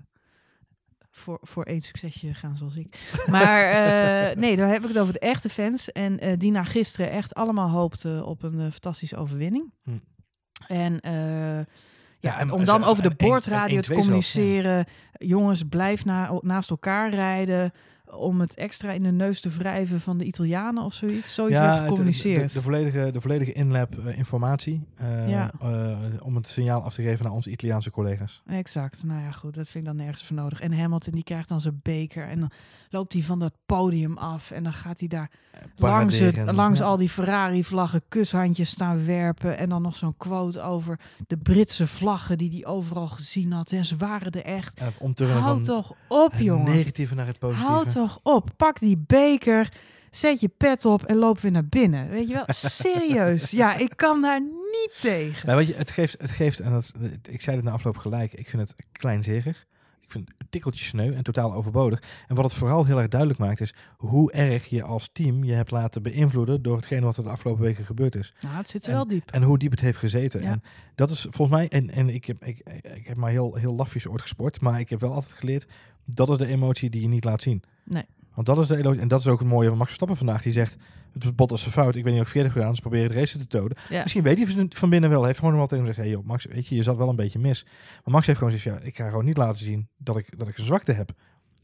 voor, voor één succesje gaan zoals ik. Maar eh, nee, daar heb ik het over de echte fans. En die na gisteren echt allemaal hoopten op een fantastische overwinning. Hm. En ja, Ja, en- om dan zelfs over de boordradio te 1-2 zelfs, ja. communiceren. Jongens, blijf na, naast elkaar rijden. Om het extra in de neus te wrijven van de Italianen of zoiets. Zoiets werd het- de, gecommuniceerd. de, de volledige, de volledige inlab eh, informatie. eh, Ja. eh, om het signaal af te geven naar onze Italiaanse collega's. Exact. Nou ja, goed, dat vind ik dan nergens voor nodig. En Hamilton die krijgt dan zijn beker en dan loopt hij van dat podium af en dan gaat hij daar langs, het, langs al die Ferrari-vlaggen kushandjes staan werpen en dan nog zo'n quote over de Britse vlaggen die hij overal gezien had. En ze waren er echt. En het omturnen Hou van toch op, jongen. negatieve naar het positieve. Hou toch op. Pak die beker, zet je pet op en loop weer naar binnen. Weet je wel? Serieus. Ja, ik kan daar niet tegen. Nou, weet je, het geeft, het geeft en dat, ik zei het na afloop gelijk, ik vind het kleinzerig. Ik vind het een tikkeltje sneu en totaal overbodig. En wat het vooral heel erg duidelijk maakt is hoe erg je als team je hebt laten beïnvloeden door hetgeen wat er de afgelopen weken gebeurd is. Nou, het zit wel diep. En hoe diep het heeft gezeten. Ja. En dat is volgens mij, en, en ik, heb, ik, ik heb maar heel, heel lafjes ooit gesport, maar ik heb wel altijd geleerd, dat is de emotie die je niet laat zien. Nee. Want dat is de en dat is ook het mooie van Max Verstappen vandaag, die zegt, het was Bottas zijn fout, ik weet niet of ik verkeerd heb gedaan, ze proberen het race te. Ja. Misschien weet hij van- van binnen wel, hij heeft gewoon wel tegen hem gezegd, hey joh, Max, weet je, je zat wel een beetje mis. Maar Max heeft gewoon gezegd, ja, ik ga gewoon niet laten zien dat ik, dat ik een zwakte heb.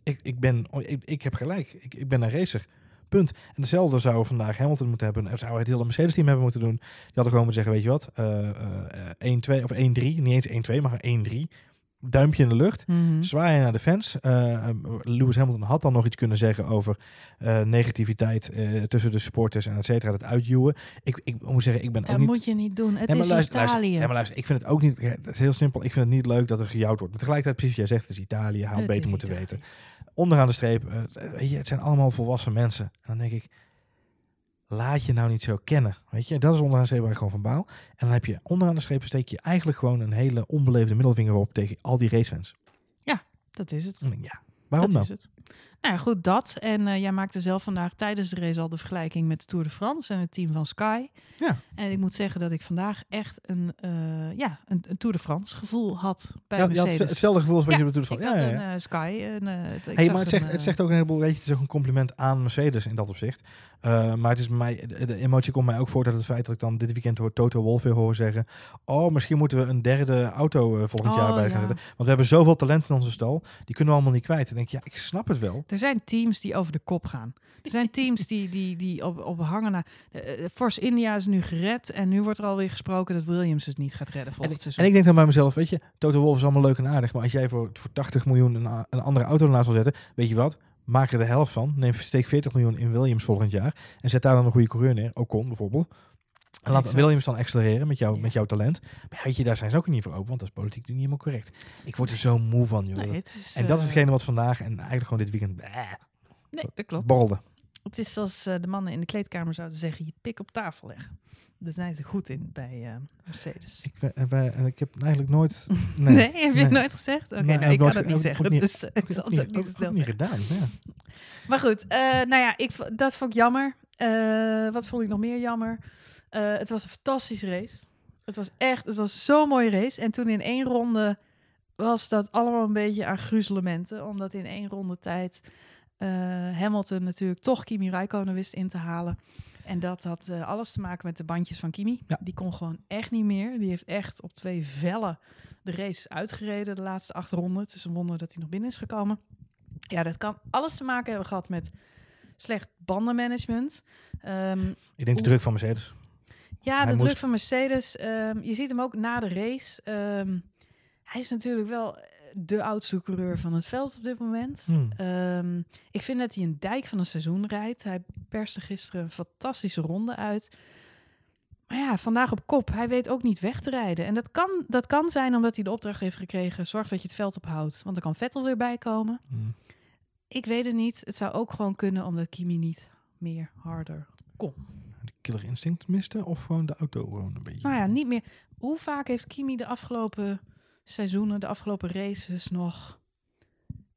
Ik, ik, ben, ik, ik heb gelijk, ik, ik ben een racer. Punt. En hetzelfde zou vandaag Hamilton moeten hebben. Of zou het hele Mercedes-team hebben moeten doen. Die hadden gewoon moeten zeggen, weet je wat, eh, eh, 1-2 of 1-3. Niet eens 1-2, maar 1-3. Duimpje in de lucht. Mhm. Zwaaien naar de fans. Eh, eh, Lewis Hamilton had dan nog iets kunnen zeggen over eh, negativiteit eh, tussen de supporters en et cetera. Dat uitjuwen. Ik, ik moet zeggen, ik ben Dat ook niet... moet je niet doen. Het is luister, Italië. luister, ja, maar luister, ik vind het ook niet... Het is heel simpel. Ik vind het niet leuk dat er gejouwd wordt. Maar tegelijkertijd, precies wat jij zegt, het is Italië. Had beter moeten Italië. weten. Onderaan de streep, weet je, het zijn allemaal volwassen mensen. En dan denk ik, laat je nou niet zo kennen. Weet je, dat is onderaan ik gewoon van baal. En dan heb je onderaan de streep steek je eigenlijk gewoon een hele onbeleefde middelvinger op tegen al die racefans. Dat is het. Ja, waarom dat dan? is het. Nou ja, goed, dat. En eh, jij maakte zelf vandaag tijdens de race al de vergelijking met de Tour de France en het team van Sky. Ja. En ik moet zeggen dat ik vandaag echt een, eh, ja, een, een Tour de France gevoel had bij Ja, je had Mercedes. hetzelfde gevoel als wat Ja, je bedoelt van, ik ja, had een eh, Sky. En, het- ik Hey, maar het een, zegt, het zegt ook een heleboel, weet je, het is ook een compliment aan Mercedes in dat opzicht. Maar het is mij, de, de emotie komt mij ook voort uit het feit dat ik dan dit weekend hoor Toto Wolff weer horen zeggen, oh, misschien moeten we een derde auto volgend jaar Oh, bij gaan zetten. Want we hebben zoveel talent in onze stal, die kunnen we allemaal niet kwijt. En denk ik, ja, ik snap het wel. Er zijn teams die over de kop gaan. Er zijn teams die, die, die op, op hangen naar... eh, eh, Force India is nu gered en nu wordt er alweer gesproken dat Williams het niet gaat redden En volgend ik, seizoen. en ik denk dan bij mezelf, weet je, Toto Wolff is allemaal leuk en aardig, maar als jij voor, voor 80 miljoen een, een andere auto ernaast wil zetten, weet je wat? Maak er de helft van. Neem steek 40 miljoen in Williams volgend jaar. En zet daar dan een goede coureur neer. Ocon bijvoorbeeld. En laat Exact. Williams dan accelereren met, jou, Ja. met jouw talent. Maar ja, weet je, daar zijn ze ook niet voor open. Want dat is politiek nu niet helemaal correct. Ik word er zo moe van, joh. Nee, is, en dat is eh, hetgene wat vandaag en eigenlijk gewoon dit weekend bleh, Nee, dat klopt. borrelde. Het is zoals eh, de mannen in de kleedkamer zouden zeggen, je pik op tafel leggen. Daar zijn ze goed in bij eh, Mercedes. Ik, wij- en ik heb eigenlijk nooit... Nee, Nee, heb je nee. het nooit gezegd? Oké, Nee, nou, ik kan het niet zeggen, niet- dus eh, ik zal het ook niet snel niet gedaan, ja. Maar goed, eh, nou ja, ik, dat vond ik jammer. Eh, wat vond ik nog meer jammer? Eh, het was een fantastische race. Het was echt, het was zo'n mooie race. En toen in één ronde was dat allemaal een beetje aan gruzelementen. Omdat in één ronde tijd eh, Hamilton natuurlijk toch Kimi Räikkönen wist in te halen. En dat had eh, alles te maken met de bandjes van Kimi. Ja. Die kon gewoon echt niet meer. Die heeft echt op twee vellen de race uitgereden de laatste acht ronden. Het is een wonder dat hij nog binnen is gekomen. Ja, dat kan alles te maken hebben gehad met slecht bandenmanagement. Ehm, Ik denk de druk van Mercedes. Ja, Hij de moest- druk van Mercedes. ehm, je ziet hem ook na de race. Ehm, hij is natuurlijk wel eh, de oudste coureur van het veld op dit moment. Hmm. Ehm, ik vind dat hij een dijk van een seizoen rijdt. Hij perste gisteren een fantastische ronde uit. Maar ja, vandaag op kop. Hij weet ook niet weg te rijden. En dat kan, dat kan zijn omdat hij de opdracht heeft gekregen... zorg dat je het veld ophoudt, want er kan Vettel weer bij komen. Hmm. Ik weet het niet. Het zou ook gewoon kunnen omdat Kimi niet meer harder kon. Killer instinct miste of gewoon de auto gewoon een beetje. Nou ja, niet meer. Hoe vaak heeft Kimi de afgelopen seizoenen, de afgelopen races nog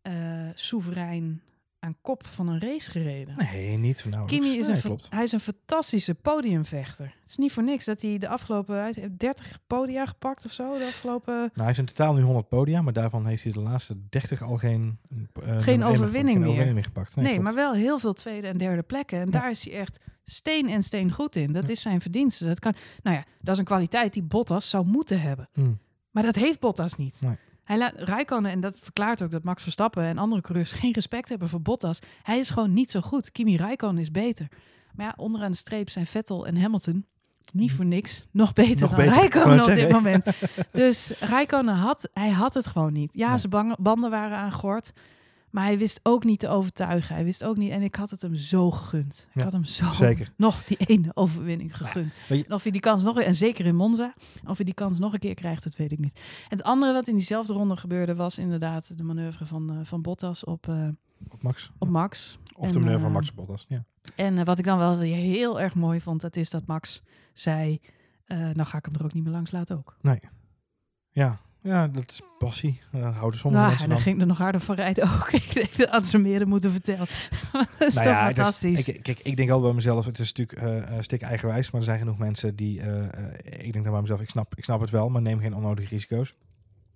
eh, soeverein aan kop van een race gereden? Nee, niet nauwelijks. Kimi is Nee, een, klopt. hij is een fantastische podiumvechter. Het is niet voor niks dat hij de afgelopen hij heeft 30 podia gepakt of zo. De afgelopen Nou, hij heeft in totaal nu 100 podia, maar daarvan heeft hij de laatste 30 al geen, eh, geen meer. overwinning meer gepakt. Nee, maar wel heel veel tweede en derde plekken. En Ja. daar is hij echt steen en steen goed in. Dat Ja. is zijn verdienste. Dat kan, nou ja, dat is een kwaliteit die Bottas zou moeten hebben. Hmm. Maar dat heeft Bottas niet. Nee. Hij laat Rijkonen, en dat verklaart ook dat Max Verstappen en andere coureurs geen respect hebben voor Bottas. Hij is gewoon niet zo goed. Kimi Rijkonen is beter. Maar ja, onderaan de streep zijn Vettel en Hamilton niet voor niks nog beter. Nog dan beter, Rijkonen op dit moment. Dus Rijkonen had, hij had het gewoon niet. Ja, Nee. zijn banden waren aangegord. Maar hij wist ook niet te overtuigen. Hij wist ook niet. En ik had het hem zo gegund. Ik Ja, had hem zo zeker. nog die ene overwinning gegund. weet je- En of hij die kans nog en zeker in Monza, of hij die kans nog een keer krijgt, dat weet ik niet. En het andere wat in diezelfde ronde gebeurde was inderdaad de manoeuvre van, eh, van Bottas op, eh, Op Max. op Max. Of En, de meneer van eh, Max Bottas. Ja. En wat ik dan wel weer heel erg mooi vond, dat is dat Max zei, nou ga ik hem er ook niet meer langs laten ook. Ja. Ja, dat is passie. Daar houden sommige Nou, mensen en dan van. ging er nog harder van rijden ook. ik denk dat had ze meer moeten vertellen. dat is Nou toch ja, is- fantastisch. ik, kijk, ik denk al bij mezelf, het is natuurlijk eh, een stuk eigenwijs, maar er zijn genoeg mensen die, eh, eh, ik denk dan bij mezelf, ik snap, ik snap het wel, maar neem geen onnodige risico's.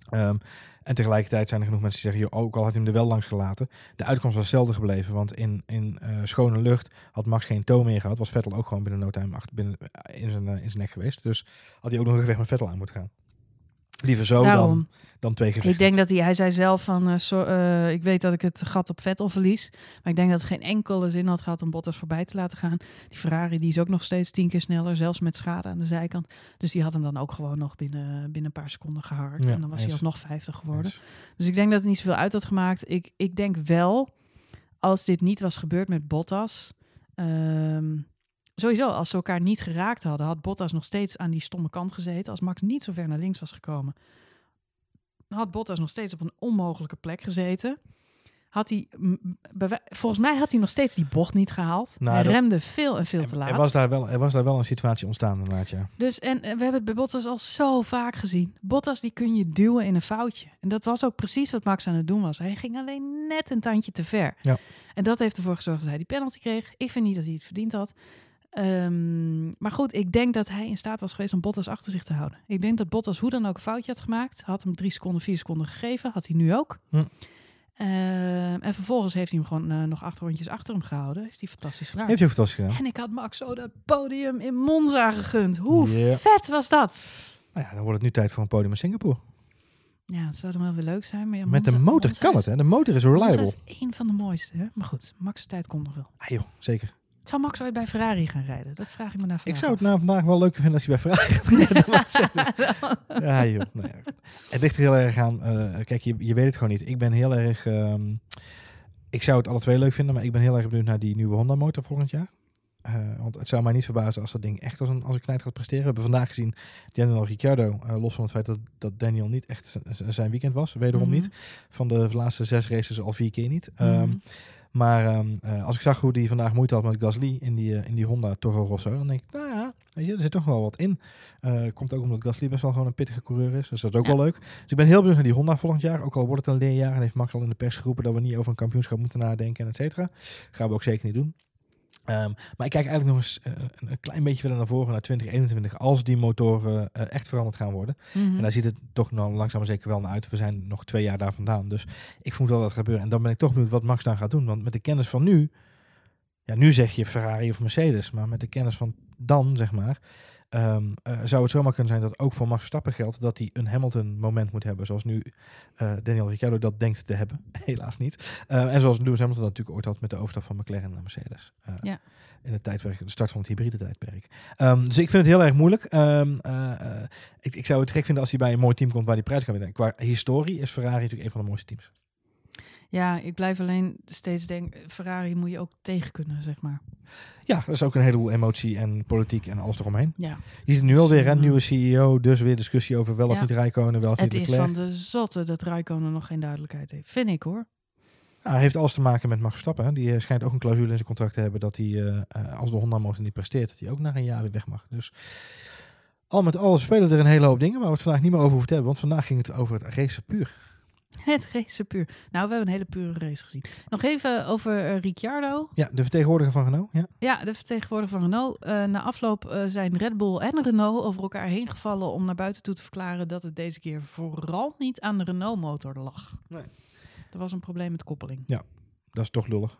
Ehm, en tegelijkertijd zijn er genoeg mensen die zeggen, joh, ook al had hij hem er wel langs gelaten, de uitkomst was hetzelfde gebleven, want in, in eh, schone lucht had Max geen toon meer gehad, was Vettel ook gewoon binnen no time achter, binnen, in, zijn, eh, in zijn nek geweest. Dus had hij ook nog een gevecht met Vettel aan moeten gaan. Liever zo dan, Daarom. dan twee gevechten. Ik denk dat hij, hij zei zelf van, eh, so- eh, ik weet dat ik het gat op Vettel verlies. Maar ik denk dat het geen enkele zin had gehad om Bottas voorbij te laten gaan. Die Ferrari die is ook nog steeds tien keer sneller, zelfs met schade aan de zijkant. Dus die had hem dan ook gewoon nog binnen, binnen een paar seconden gehard. Ja, en dan was hij eens. alsnog vijftig geworden. Eens. Dus ik denk dat het niet zoveel uit had gemaakt. Ik, ik denk wel, als dit niet was gebeurd met Bottas... ehm, sowieso, als ze elkaar niet geraakt hadden... had Bottas nog steeds aan die stomme kant gezeten. Als Max niet zo ver naar links was gekomen... had Bottas nog steeds op een onmogelijke plek gezeten. Had hij, volgens mij had hij nog steeds die bocht niet gehaald. Nou, hij remde veel en veel te laat. er was daar wel, er was daar wel een situatie ontstaan inderdaad, ja. Dus en, en we hebben het bij Bottas al zo vaak gezien. Bottas die kun je duwen in een foutje. En dat was ook precies wat Max aan het doen was. Hij ging alleen net een tandje te ver. Ja. En dat heeft ervoor gezorgd dat hij die penalty kreeg. Ik vind niet dat hij het verdiend had. Ehm, maar goed, ik denk dat hij in staat was geweest om Bottas achter zich te houden. Ik denk dat Bottas hoe dan ook een foutje had gemaakt. Had hem drie seconden, vier seconden gegeven. Had hij nu ook. Hm. Ehm, en vervolgens heeft hij hem gewoon eh, nog acht rondjes achter hem gehouden. Heeft hij fantastisch gedaan. Heeft hij fantastisch gedaan. En ik had Max zo dat podium in Monza gegund. Hoe vet was dat? Nou ja, dan wordt het nu tijd voor een podium in Singapore. Ja, het zou dan wel weer leuk zijn. Maar ja, Met de motor Monza kan is- het, hè? De motor is reliable. Monza is één van de mooiste. Hè? Maar goed, Max' tijd komt nog wel. Ah joh, zeker. Zou Max ooit bij Ferrari gaan rijden? Dat vraag ik me naar Ik vandaag zou het af. nou vandaag wel leuker vinden als je bij Ferrari gaat rijden. Ja joh, nou ja. Het ligt er heel erg aan. eh, kijk, je, je weet het gewoon niet. Ik ben heel erg... ehm, ik zou het alle twee leuk vinden, maar ik ben heel erg benieuwd naar die nieuwe Honda motor volgend jaar. Eh, want het zou mij niet verbazen als dat ding echt als een, als een knijt gaat presteren. We hebben vandaag gezien Daniel Ricciardo, eh, los van het feit dat, dat Daniel niet echt zijn weekend was, wederom Mhm. niet. Van de laatste zes races al vier keer niet. Mhm. Ehm, Maar ehm, eh, als ik zag hoe die vandaag moeite had met Gasly in die, eh, in die Honda Toro Rosso, dan denk ik, nou ja, weet je, er zit toch wel wat in. Eh, komt ook omdat Gasly best wel gewoon een pittige coureur is, dus dat is ook Ja. wel leuk. Dus ik ben heel benieuwd naar die Honda volgend jaar, ook al wordt het een leerjaar en heeft Max al in de pers geroepen dat we niet over een kampioenschap moeten nadenken en et cetera. Gaan we ook zeker niet doen. Ehm, maar ik kijk eigenlijk nog eens eh, een, klein beetje verder naar voren, naar 2021, als die motoren eh, echt veranderd gaan worden. Mhm. En daar ziet het toch nou langzaam maar zeker wel naar uit. We zijn nog twee jaar daar vandaan. Dus ik vermoed wel dat het gaat gebeuren. En dan ben ik toch benieuwd wat Max dan gaat doen. Want met de kennis van nu... ja, nu zeg je Ferrari of Mercedes, maar met de kennis van dan, zeg maar, ehm, eh, zou het zomaar kunnen zijn dat ook voor Max Verstappen geldt dat hij een Hamilton-moment moet hebben, zoals nu eh, Daniel Ricciardo dat denkt te hebben. Helaas niet. Eh, en zoals Lewis Hamilton dat natuurlijk ooit had met de overstap van McLaren naar Mercedes. Eh, Ja. In het tijdperk, de start van het hybride tijdperk. Ehm, dus ik vind het heel erg moeilijk. Ehm, ik, ik zou het gek vinden als hij bij een mooi team komt waar hij prijs kan winnen. Qua historie is Ferrari natuurlijk een van de mooiste teams. Ja, ik blijf alleen steeds denken, Ferrari moet je ook tegen kunnen, zeg maar. Ja, dat is ook een heleboel emotie en politiek en alles eromheen. Ja, Je ziet nu alweer, hè, Dus, nieuwe CEO, dus weer discussie over wel of Ja. niet Rijkonen, wel of niet het is van de zotte dat Raikkonen nog geen duidelijkheid heeft. Vind ik hoor. Ja, hij heeft alles te maken met Max Verstappen. hè. Die eh, schijnt ook een clausule in zijn contract te hebben dat hij, eh, eh, als de Honda motor niet presteert, dat hij ook na een jaar weer weg mag. Dus al met al spelen er een hele hoop dingen waar we het vandaag niet meer over hoeven te hebben. Want vandaag ging het over het racen puur. Het race puur. Nou, we hebben een hele pure race gezien. Nog even over eh, Ricciardo. Ja, de vertegenwoordiger van Renault. Ja. Ja, de vertegenwoordiger van Renault. Eh, na afloop eh, zijn Red Bull en Renault over elkaar heen gevallen om naar buiten toe te verklaren dat het deze keer vooral niet aan de Renault-motor lag. Nee. Er was een probleem met koppeling. Dat is toch lullig.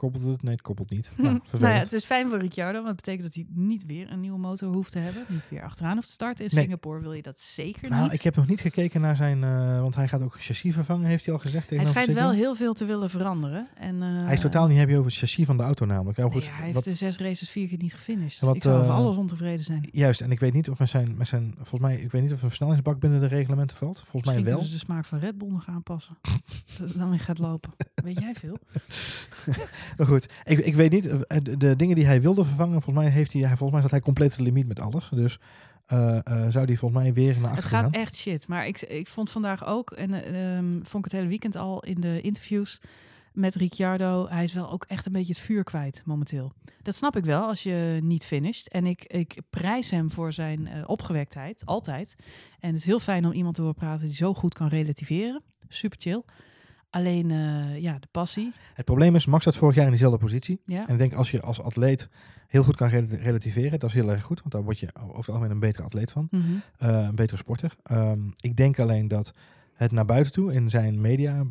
Koppelt het? Nee, het koppelt niet. Hm. Nou, Nou ja, het is fijn voor Ricciardo, want het betekent dat hij niet weer een nieuwe motor hoeft te hebben. Niet weer achteraan hoeft te starten. In Nee. Singapore wil je dat zeker Nou, niet. ik heb nog niet gekeken naar zijn, eh, want hij gaat ook chassis vervangen, heeft hij al gezegd. hij tegenover schijnt wel heel veel te willen veranderen. En, eh, Hij is totaal niet happy over het chassis van de auto namelijk. Ja, nee, goed, hij heeft wat- de zes races vier keer niet gefinished. Wat, ik zou over eh, alles ontevreden zijn. Juist, en ik weet niet of met zijn, met zijn, volgens mij, ik weet niet of een versnellingsbak binnen de reglementen valt. Volgens Misschien mij wel. ze de smaak van Red Bull nog aanpassen. dat het dan weer gaat lopen. Weet jij veel? Maar goed, ik, ik weet niet, eh, de, de dingen die hij wilde vervangen, volgens mij heeft hij, volgens mij zat hij compleet de limiet met alles. Dus eh, eh, zou die volgens mij weer naar Het achter gaat gaan. echt shit. Maar ik, ik vond vandaag ook, en eh, ehm, vond ik het hele weekend al in de interviews met Ricciardo, hij is wel ook echt een beetje het vuur kwijt momenteel. Dat snap ik wel als je niet finisht. En ik, ik prijs hem voor zijn opgewektheid, altijd. En het is heel fijn om iemand te horen praten die zo goed kan relativeren. Super chill. Alleen, eh, ja, de passie. Het probleem is, Max zat vorig jaar in diezelfde positie. Ja. En ik denk als je als atleet heel goed kan rel- relativeren, dat is heel erg goed. Want daar word je over het algemeen een betere atleet van. Mhm. eh, een betere sporter. Ehm, ik denk alleen dat het naar buiten toe in zijn media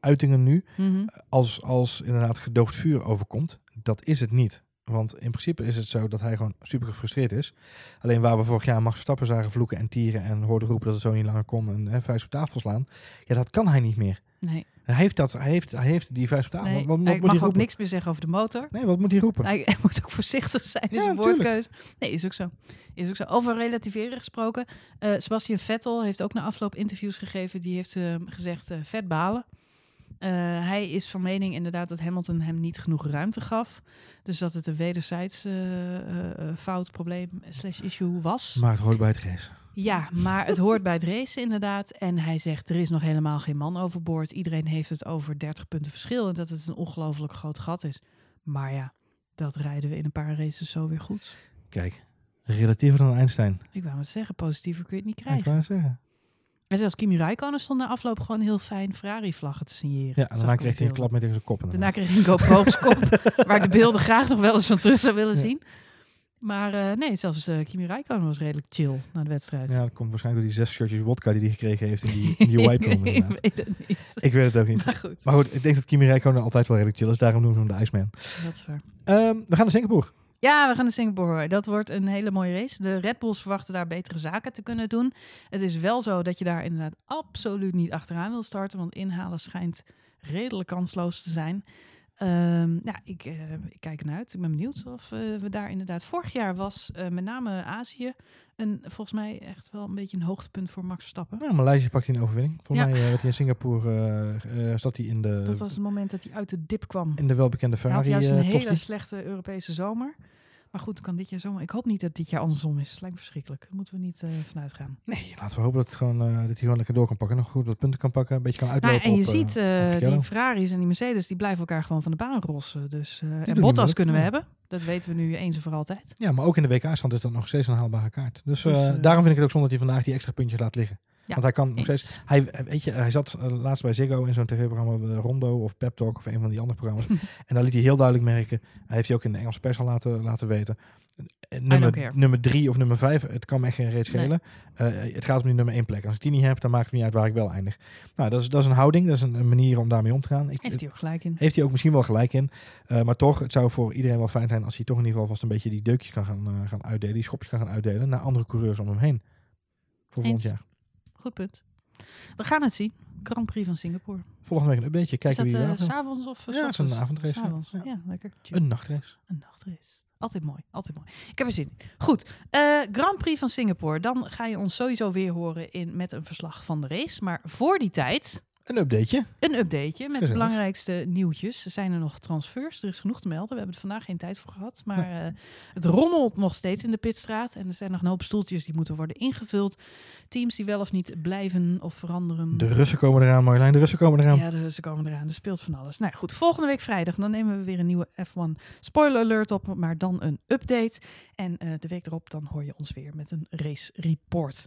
uitingen nu Mhm. als, als inderdaad gedoofd vuur overkomt. Dat is het niet. Want in principe is het zo dat hij gewoon super gefrustreerd is. Alleen waar we vorig jaar Max Verstappen zagen vloeken en tieren en hoorden roepen dat het zo niet langer kon en hè, vuist op tafel slaan. Ja, dat kan hij niet meer. Nee, Hij heeft, dat, hij heeft, hij heeft die vuist op tafel. nee. wat, wat hij moet mag hij ook niks meer zeggen over de motor. Nee, wat moet hij roepen? Hij, hij moet ook voorzichtig zijn in Ja, zijn tuurlijk. woordkeuze. Nee, is ook zo. Is ook zo. Over relativeren gesproken. eh Sebastian Vettel heeft ook na afloop interviews gegeven. Die heeft eh, gezegd eh, vet balen. Eh, hij is van mening inderdaad dat Hamilton hem niet genoeg ruimte gaf. Dus dat het een wederzijds eh, eh, fout, probleem, slash issue was. Maar het hoort bij het race. Ja, maar het hoort bij het racen inderdaad. En hij zegt, er is nog helemaal geen man overboord. Iedereen heeft het over 30 punten verschil. En dat het een ongelooflijk groot gat is. Maar ja, dat rijden we in een paar races zo weer goed. Kijk, relatiever dan Einstein. Ik wou maar zeggen, positiever kun je het niet Ja, ik krijgen. wou zeggen. En zelfs Kimi Räikkönen stond na afloop gewoon heel fijn Ferrari-vlaggen te signeren. Ja, en daarna kreeg hij een klap met zijn kop. Daarna kreeg hij een GoPro op zijn kop, waar ik de beelden graag nog wel eens van terug zou willen Ja. zien. Maar eh, nee, zelfs eh, Kimi Räikkönen was redelijk chill na de wedstrijd. Ja, dat komt waarschijnlijk door die zes shirtjes wodka die hij gekregen heeft in die, in die wipe room. ik weet het niet. Ik weet het ook niet. Maar goed, Maar goed, ik denk dat Kimi Räikkönen altijd wel redelijk chill is. Daarom noemen we hem de Iceman. dat is waar. Ehm, we gaan naar Singapore. Ja, we gaan naar Singapore. Dat wordt een hele mooie race. De Red Bulls verwachten daar betere zaken te kunnen doen. Het is wel zo dat je daar inderdaad absoluut niet achteraan wil starten, want inhalen schijnt redelijk kansloos te zijn. Ehm, nou, ik, eh, ik kijk ernaar uit. Ik ben benieuwd of eh, we daar inderdaad... Vorig jaar was eh, met name Azië een, volgens mij echt wel een beetje een hoogtepunt voor Max Verstappen. Nou, Maleisië pakt hij een overwinning. Volgens Ja. mij werd hij in Singapore, zat hij in de, Dat was het moment dat hij uit de dip kwam. in de welbekende Hij had Ferrari juist een hele slechte Europese zomer. Maar goed, kan dit jaar zomer. Ik hoop niet dat dit jaar andersom is. Lijkt me verschrikkelijk. Daar moeten we niet eh vanuit gaan. Nee, laten we hopen dat, het gewoon, dat hij gewoon lekker door kan pakken. Nog goed wat punten kan pakken. Een beetje kan Nou, uitlopen en je op, ziet, eh, die Ferraris en die Mercedes, die blijven elkaar gewoon van de baan rossen. Dus, en Bottas kunnen we ja. hebben. Dat weten we nu eens en voor altijd. Ja, maar ook in de WK-stand is dat nog steeds een haalbare kaart. Dus, Dus, daarom vind ik het ook zonde dat hij vandaag die extra puntjes laat liggen. Ja, Want hij kan nog steeds... Hij, weet je, hij zat eh, laatst bij Ziggo in zo'n tv-programma eh, Rondo of Pep Talk of een van die andere programma's. en daar liet hij heel duidelijk merken, hij heeft hij ook in de Engelse pers al laten, laten weten. Eh, Nummer, nummer drie of nummer vijf, het kan me echt geen reet schelen. Het gaat om die nummer één plek. Als ik die niet heb, dan maakt het niet uit waar ik wel eindig. Nou, dat is, dat is een houding, dat is een, een manier om daarmee om te gaan. Ik, Heeft hij ook gelijk in. heeft hij ook misschien wel gelijk in. Maar toch, het zou voor iedereen wel fijn zijn als hij toch in ieder geval vast een beetje die deukjes kan gaan, gaan uitdelen, die schopjes kan gaan uitdelen naar andere coureurs om hem heen. Voor volgend jaar. Goed punt. We gaan het zien. Grand Prix van Singapore. Volgende week een updateje. Kijken is wie dat wint. s'avonds of eh, Ja, het is een avondrace, ja. S'avonds. Ja. Ja. lekker. Een nachtrace. Een nachtrace. Altijd mooi, altijd mooi. Ik heb er zin in. Goed, eh, Grand Prix van Singapore. Dan ga je ons sowieso weer horen in, met een verslag van de race. Maar voor die tijd Een updateje. een updateje met de belangrijkste nieuwtjes. Zijn er nog transfers? Er is genoeg te melden. We hebben er vandaag geen tijd voor gehad. Maar eh, het rommelt nog steeds in de pitstraat. En er zijn nog een hoop stoeltjes die moeten worden ingevuld. Teams die wel of niet blijven of veranderen. De Russen komen eraan, Marjolein. De Russen komen eraan. Ja, de, ze komen eraan. Er speelt van alles. Nou goed, volgende week vrijdag dan nemen we weer een nieuwe F1 spoiler alert op, maar dan een update. En eh, de week erop dan hoor je ons weer met een race report.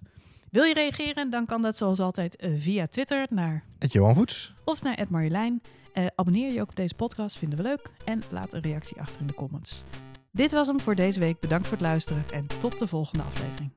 Wil je reageren? Dan kan dat zoals altijd eh, via Twitter naar Johan Voets. of naar Marjolein. Eh, abonneer je ook op deze podcast, vinden we leuk. En laat een reactie achter in de comments. Dit was hem voor deze week. Bedankt voor het luisteren en tot de volgende aflevering.